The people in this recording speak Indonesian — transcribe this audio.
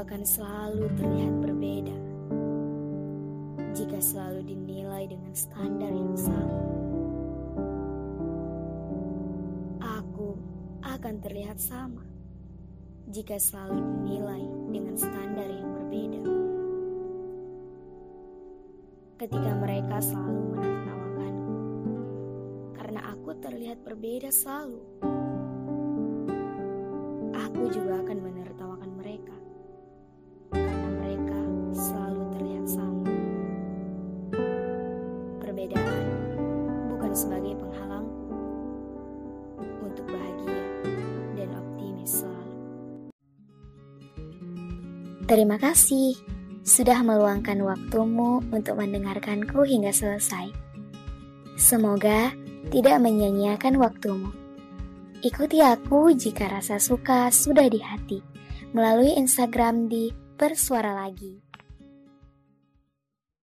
akan selalu terlihat berbeda jika selalu dinilai dengan standar yang sama. Aku akan terlihat sama jika selalu dinilai dengan standar yang berbeda. Ketika mereka selalu menertawakanku, karena aku terlihat berbeda selalu, aku juga akan menertawakan Perbedaan bukan sebagai penghalangku untuk bahagia dan optimis selalu. Terima kasih sudah meluangkan waktumu untuk mendengarkanku hingga selesai. Semoga tidak menyia-nyiakan waktumu. Ikuti aku jika rasa suka sudah di hati melalui Instagram di Bersuara Lagi.